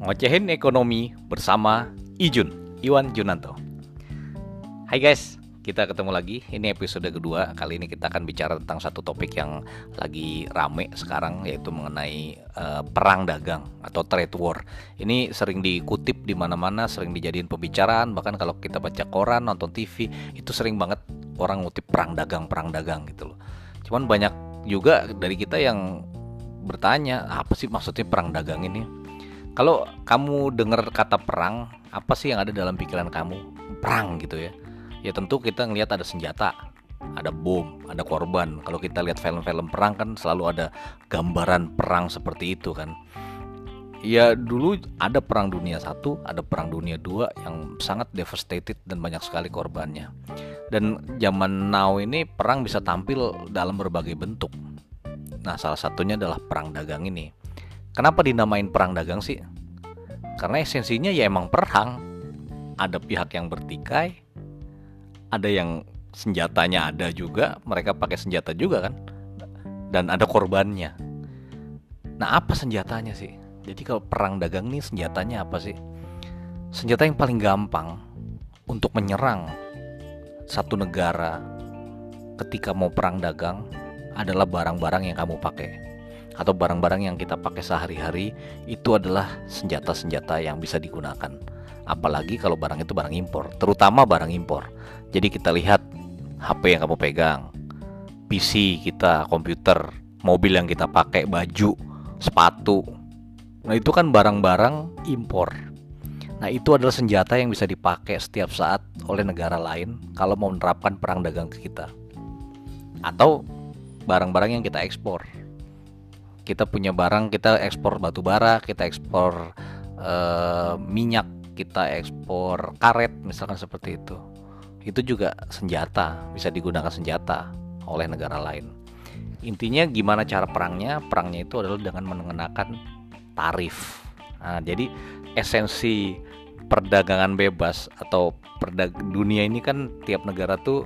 Ngocehin Ekonomi bersama Ijun, Iwan Junanto. Hai guys, kita ketemu lagi. Ini episode kedua. Kali ini kita akan bicara tentang satu topik yang lagi rame sekarang yaitu mengenai uh, perang dagang atau trade war. Ini sering dikutip di mana-mana, sering dijadiin pembicaraan, bahkan kalau kita baca koran, nonton TV, itu sering banget orang ngutip perang dagang, perang dagang gitu loh. Cuman banyak juga dari kita yang bertanya, apa sih maksudnya perang dagang ini? Kalau kamu dengar kata perang, apa sih yang ada dalam pikiran kamu? Perang gitu ya. Ya tentu kita ngelihat ada senjata, ada bom, ada korban. Kalau kita lihat film-film perang kan selalu ada gambaran perang seperti itu kan. Ya dulu ada perang dunia satu, ada perang dunia dua yang sangat devastated dan banyak sekali korbannya. Dan zaman now ini perang bisa tampil dalam berbagai bentuk. Nah salah satunya adalah perang dagang ini. Kenapa dinamain perang dagang sih? Karena esensinya ya emang perang. Ada pihak yang bertikai, ada yang senjatanya ada juga, mereka pakai senjata juga kan. Dan ada korbannya. Nah, apa senjatanya sih? Jadi kalau perang dagang nih senjatanya apa sih? Senjata yang paling gampang untuk menyerang satu negara ketika mau perang dagang adalah barang-barang yang kamu pakai atau barang-barang yang kita pakai sehari-hari itu adalah senjata-senjata yang bisa digunakan. Apalagi kalau barang itu barang impor, terutama barang impor. Jadi kita lihat HP yang kamu pegang, PC kita, komputer, mobil yang kita pakai, baju, sepatu. Nah, itu kan barang-barang impor. Nah, itu adalah senjata yang bisa dipakai setiap saat oleh negara lain kalau mau menerapkan perang dagang ke kita. Atau barang-barang yang kita ekspor kita punya barang kita ekspor batu bara kita ekspor uh, minyak kita ekspor karet misalkan seperti itu. Itu juga senjata bisa digunakan senjata oleh negara lain. Intinya gimana cara perangnya? Perangnya itu adalah dengan mengenakan tarif. Nah, jadi esensi perdagangan bebas atau perdag dunia ini kan tiap negara tuh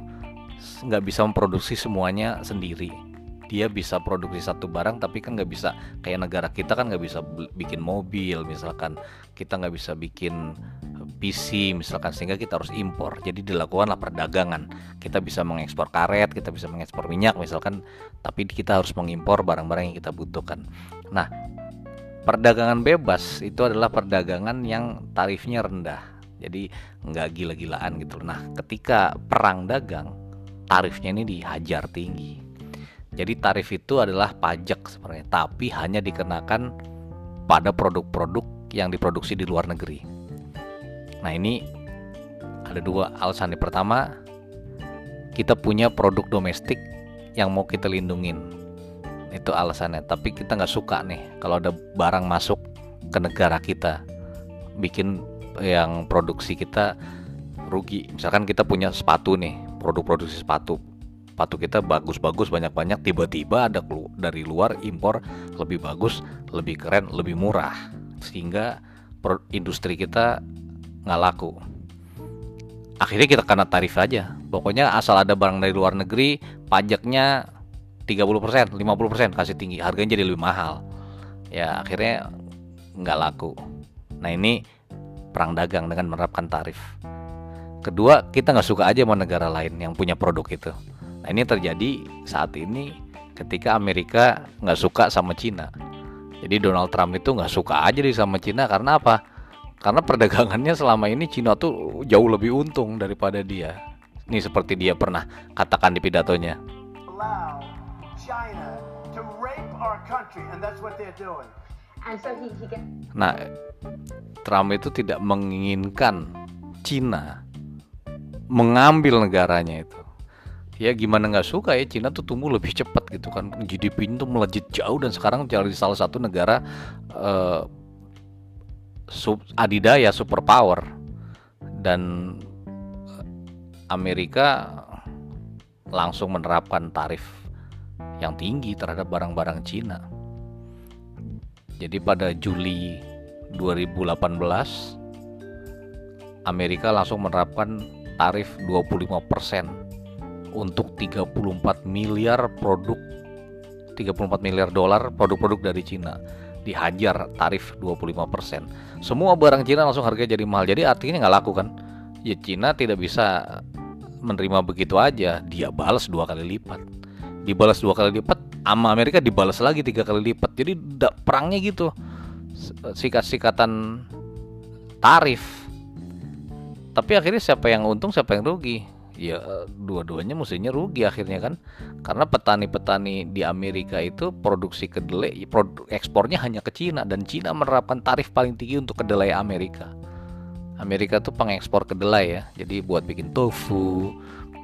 nggak bisa memproduksi semuanya sendiri dia bisa produksi satu barang tapi kan nggak bisa kayak negara kita kan nggak bisa bikin mobil misalkan kita nggak bisa bikin PC misalkan sehingga kita harus impor. Jadi dilakukanlah perdagangan. Kita bisa mengekspor karet kita bisa mengekspor minyak misalkan tapi kita harus mengimpor barang-barang yang kita butuhkan. Nah perdagangan bebas itu adalah perdagangan yang tarifnya rendah. Jadi nggak gila-gilaan gitu. Nah ketika perang dagang tarifnya ini dihajar tinggi jadi tarif itu adalah pajak sebenarnya, tapi hanya dikenakan pada produk-produk yang diproduksi di luar negeri. Nah ini ada dua alasan. Yang pertama, kita punya produk domestik yang mau kita lindungin. Itu alasannya. Tapi kita nggak suka nih kalau ada barang masuk ke negara kita, bikin yang produksi kita rugi. Misalkan kita punya sepatu nih, produk produksi sepatu sepatu kita bagus-bagus banyak-banyak tiba-tiba ada dari luar impor lebih bagus lebih keren lebih murah. Sehingga industri kita nggak laku. Akhirnya kita kena tarif aja. Pokoknya asal ada barang dari luar negeri pajaknya 30% 50% kasih tinggi. Harganya jadi lebih mahal. Ya akhirnya nggak laku. Nah ini perang dagang dengan menerapkan tarif. Kedua kita nggak suka aja sama negara lain yang punya produk itu Nah ini terjadi saat ini ketika Amerika nggak suka sama Cina. Jadi Donald Trump itu nggak suka aja di sama Cina karena apa? Karena perdagangannya selama ini Cina tuh jauh lebih untung daripada dia. Ini seperti dia pernah katakan di pidatonya. Nah, Trump itu tidak menginginkan Cina mengambil negaranya itu ya gimana nggak suka ya Cina tuh tumbuh lebih cepat gitu kan GDP itu melejit jauh dan sekarang jadi salah satu negara uh, sub adidaya superpower dan eh, Amerika langsung menerapkan tarif yang tinggi terhadap barang-barang Cina. Jadi pada Juli 2018 Amerika langsung menerapkan tarif 25% untuk 34 miliar produk 34 miliar dolar produk-produk dari Cina. dihajar tarif 25%. Semua barang Cina langsung harganya jadi mahal. Jadi artinya nggak laku kan? Ya Cina tidak bisa menerima begitu aja. Dia balas dua kali lipat. Dibalas dua kali lipat, sama Amerika dibalas lagi tiga kali lipat. Jadi perangnya gitu. Sikat-sikatan tarif. Tapi akhirnya siapa yang untung, siapa yang rugi? Ya dua-duanya mestinya rugi akhirnya kan. Karena petani-petani di Amerika itu produksi kedelai produk ekspornya hanya ke Cina. Dan Cina menerapkan tarif paling tinggi untuk kedelai Amerika. Amerika tuh pengekspor kedelai ya. Jadi buat bikin tofu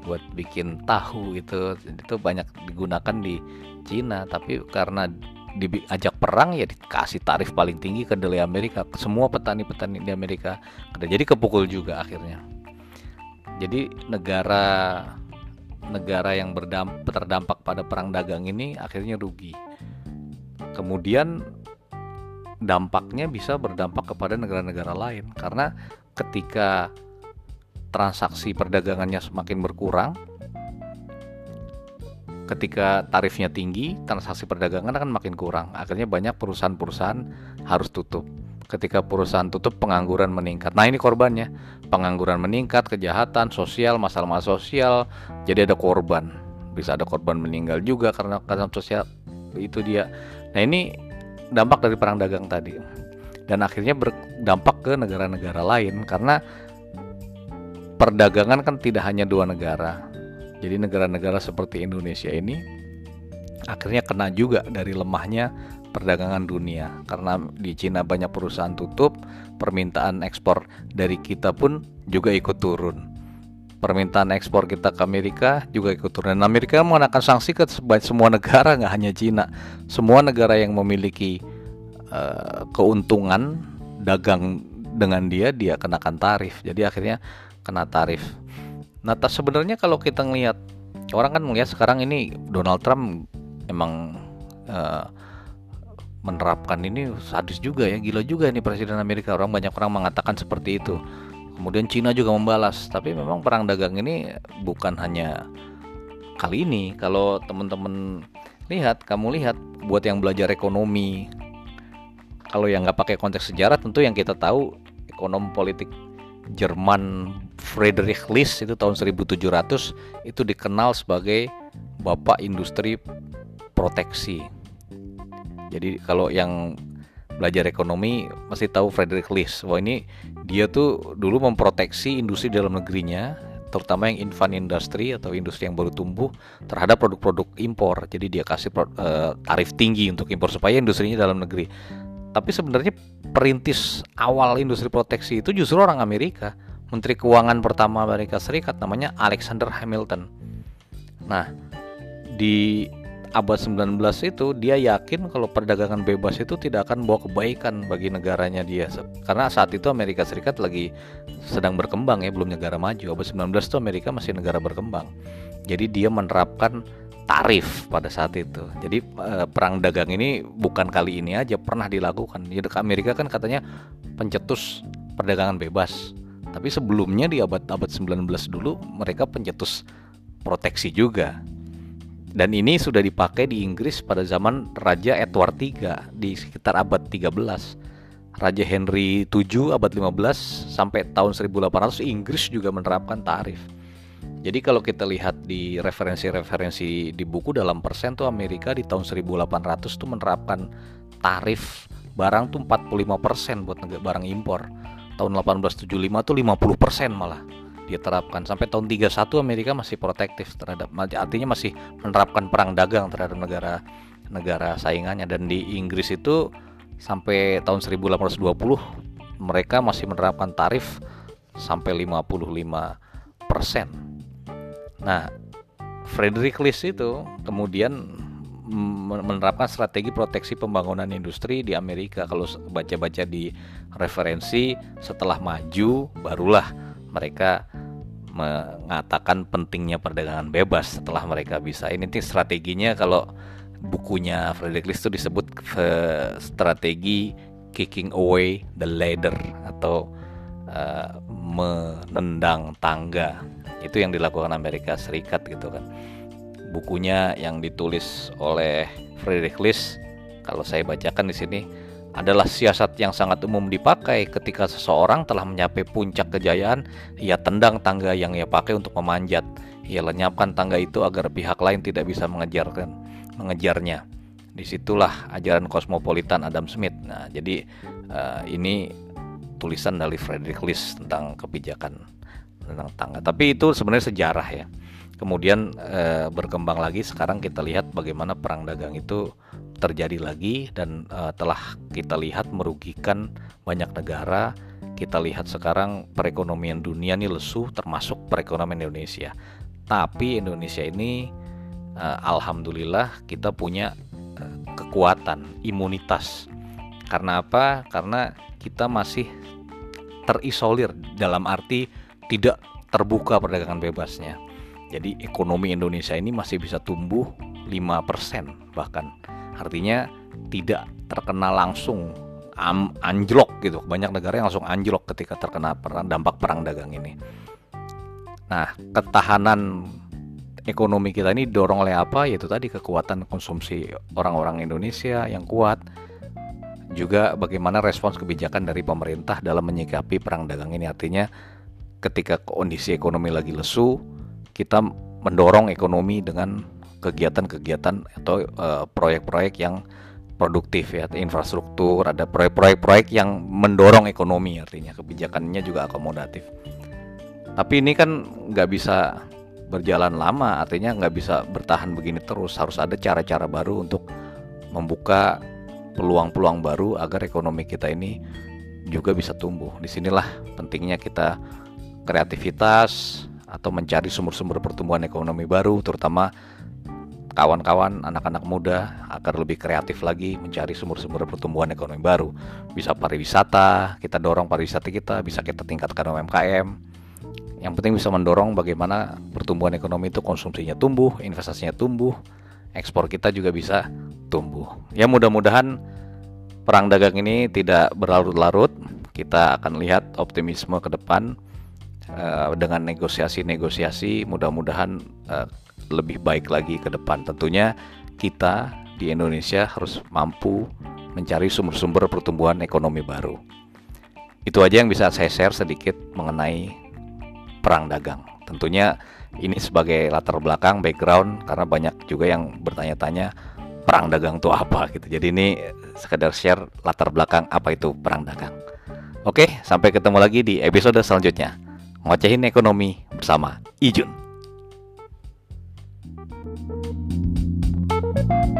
buat bikin tahu itu itu banyak digunakan di Cina. Tapi karena diajak perang ya dikasih tarif paling tinggi kedelai Amerika. Semua petani-petani di Amerika jadi kepukul juga akhirnya jadi negara negara yang berdampak terdampak pada perang dagang ini akhirnya rugi. Kemudian dampaknya bisa berdampak kepada negara-negara lain. Karena ketika transaksi perdagangannya semakin berkurang ketika tarifnya tinggi transaksi perdagangan akan makin kurang. Akhirnya banyak perusahaan-perusahaan harus tutup ketika perusahaan tutup pengangguran meningkat. Nah, ini korbannya. Pengangguran meningkat, kejahatan sosial, masalah-masalah sosial, jadi ada korban. Bisa ada korban meninggal juga karena karena sosial itu dia. Nah, ini dampak dari perang dagang tadi. Dan akhirnya berdampak ke negara-negara lain karena perdagangan kan tidak hanya dua negara. Jadi negara-negara seperti Indonesia ini akhirnya kena juga dari lemahnya perdagangan dunia. Karena di Cina banyak perusahaan tutup permintaan ekspor dari kita pun juga ikut turun. Permintaan ekspor kita ke Amerika juga ikut turun. Dan Amerika mengenakan sanksi ke semua negara nggak hanya Cina. Semua negara yang memiliki uh, keuntungan dagang dengan dia dia kenakan tarif. Jadi akhirnya kena tarif. Nah sebenarnya kalau kita ngelihat orang kan melihat sekarang ini Donald Trump emang uh, menerapkan ini sadis juga ya gila juga ini presiden Amerika. Orang banyak orang mengatakan seperti itu. Kemudian Cina juga membalas. Tapi memang perang dagang ini bukan hanya kali ini. Kalau teman-teman lihat kamu lihat buat yang belajar ekonomi kalau yang nggak pakai konteks sejarah tentu yang kita tahu ekonom politik Jerman Friedrich List itu tahun 1700 itu dikenal sebagai bapak industri proteksi jadi kalau yang belajar ekonomi pasti tahu Frederick List. Wah ini dia tuh dulu memproteksi industri dalam negerinya, terutama yang infant industry atau industri yang baru tumbuh terhadap produk-produk impor. Jadi dia kasih uh, tarif tinggi untuk impor supaya industrinya dalam negeri. Tapi sebenarnya perintis awal industri proteksi itu justru orang Amerika. Menteri Keuangan pertama Amerika Serikat namanya Alexander Hamilton. Nah, di abad 19 itu dia yakin kalau perdagangan bebas itu tidak akan bawa kebaikan bagi negaranya dia. Karena saat itu Amerika Serikat lagi sedang berkembang ya belum negara maju. Abad 19 itu Amerika masih negara berkembang. Jadi dia menerapkan tarif pada saat itu. Jadi eh, perang dagang ini bukan kali ini aja pernah dilakukan. Jadi Amerika kan katanya pencetus perdagangan bebas. Tapi sebelumnya di abad abad 19 dulu mereka pencetus proteksi juga dan ini sudah dipakai di Inggris pada zaman Raja Edward III di sekitar abad 13. Raja Henry VII abad 15 sampai tahun 1800 Inggris juga menerapkan tarif. Jadi kalau kita lihat di referensi-referensi di buku dalam persen tuh Amerika di tahun 1800 tuh menerapkan tarif barang tuh 45% buat barang impor. Tahun 1875 tuh 50% malah dia terapkan sampai tahun 31 Amerika masih protektif terhadap artinya masih menerapkan perang dagang terhadap negara negara saingannya dan di Inggris itu sampai tahun 1820 mereka masih menerapkan tarif sampai 55 persen. Nah, Frederick List itu kemudian menerapkan strategi proteksi pembangunan industri di Amerika. Kalau baca-baca di referensi setelah maju barulah mereka mengatakan pentingnya perdagangan bebas setelah mereka bisa. Ini nih strateginya kalau bukunya Frederick List itu disebut strategi kicking away the ladder atau uh, menendang tangga. Itu yang dilakukan Amerika Serikat gitu kan. Bukunya yang ditulis oleh Frederick List kalau saya bacakan di sini adalah siasat yang sangat umum dipakai ketika seseorang telah mencapai puncak kejayaan, ia tendang tangga yang ia pakai untuk memanjat. Ia lenyapkan tangga itu agar pihak lain tidak bisa mengejarkan, mengejarnya. Di situlah ajaran kosmopolitan Adam Smith. Nah, jadi uh, ini tulisan dari Frederick List tentang kebijakan tentang tangga. Tapi itu sebenarnya sejarah ya. Kemudian e, berkembang lagi sekarang kita lihat bagaimana perang dagang itu terjadi lagi dan e, telah kita lihat merugikan banyak negara. Kita lihat sekarang perekonomian dunia ini lesu termasuk perekonomian Indonesia. Tapi Indonesia ini e, alhamdulillah kita punya e, kekuatan imunitas. Karena apa? Karena kita masih terisolir dalam arti tidak terbuka perdagangan bebasnya jadi ekonomi Indonesia ini masih bisa tumbuh 5% bahkan. Artinya tidak terkena langsung anjlok gitu. Banyak negara yang langsung anjlok ketika terkena perang, dampak perang dagang ini. Nah, ketahanan ekonomi kita ini dorong oleh apa? Yaitu tadi kekuatan konsumsi orang-orang Indonesia yang kuat. Juga bagaimana respons kebijakan dari pemerintah dalam menyikapi perang dagang ini. Artinya ketika kondisi ekonomi lagi lesu, kita mendorong ekonomi dengan kegiatan-kegiatan atau eh, proyek-proyek uh, yang produktif ya infrastruktur ada proyek-proyek yang mendorong ekonomi artinya kebijakannya juga akomodatif. Tapi ini kan nggak bisa berjalan lama artinya nggak bisa bertahan begini terus. Harus ada cara-cara baru untuk membuka peluang-peluang baru agar ekonomi kita ini juga bisa tumbuh. Di sinilah pentingnya kita kreativitas atau mencari sumber-sumber pertumbuhan ekonomi baru terutama kawan-kawan anak-anak muda agar lebih kreatif lagi mencari sumber-sumber pertumbuhan ekonomi baru. Bisa pariwisata kita dorong pariwisata kita bisa kita tingkatkan UMKM yang penting bisa mendorong bagaimana pertumbuhan ekonomi itu konsumsinya tumbuh investasinya tumbuh ekspor kita juga bisa tumbuh. Ya mudah-mudahan perang dagang ini tidak berlarut-larut. Kita akan lihat optimisme ke depan uh, dengan negosiasi-negosiasi mudah-mudahan uh, lebih baik lagi ke depan. Tentunya kita di Indonesia harus mampu mencari sumber-sumber pertumbuhan ekonomi baru. Itu aja yang bisa saya share sedikit mengenai perang dagang. Tentunya ini sebagai latar belakang background karena banyak juga yang bertanya-tanya perang dagang itu apa gitu. Jadi ini sekedar share latar belakang apa itu perang dagang. Oke, sampai ketemu lagi di episode selanjutnya Ngocehin Ekonomi bersama Ijun. thank you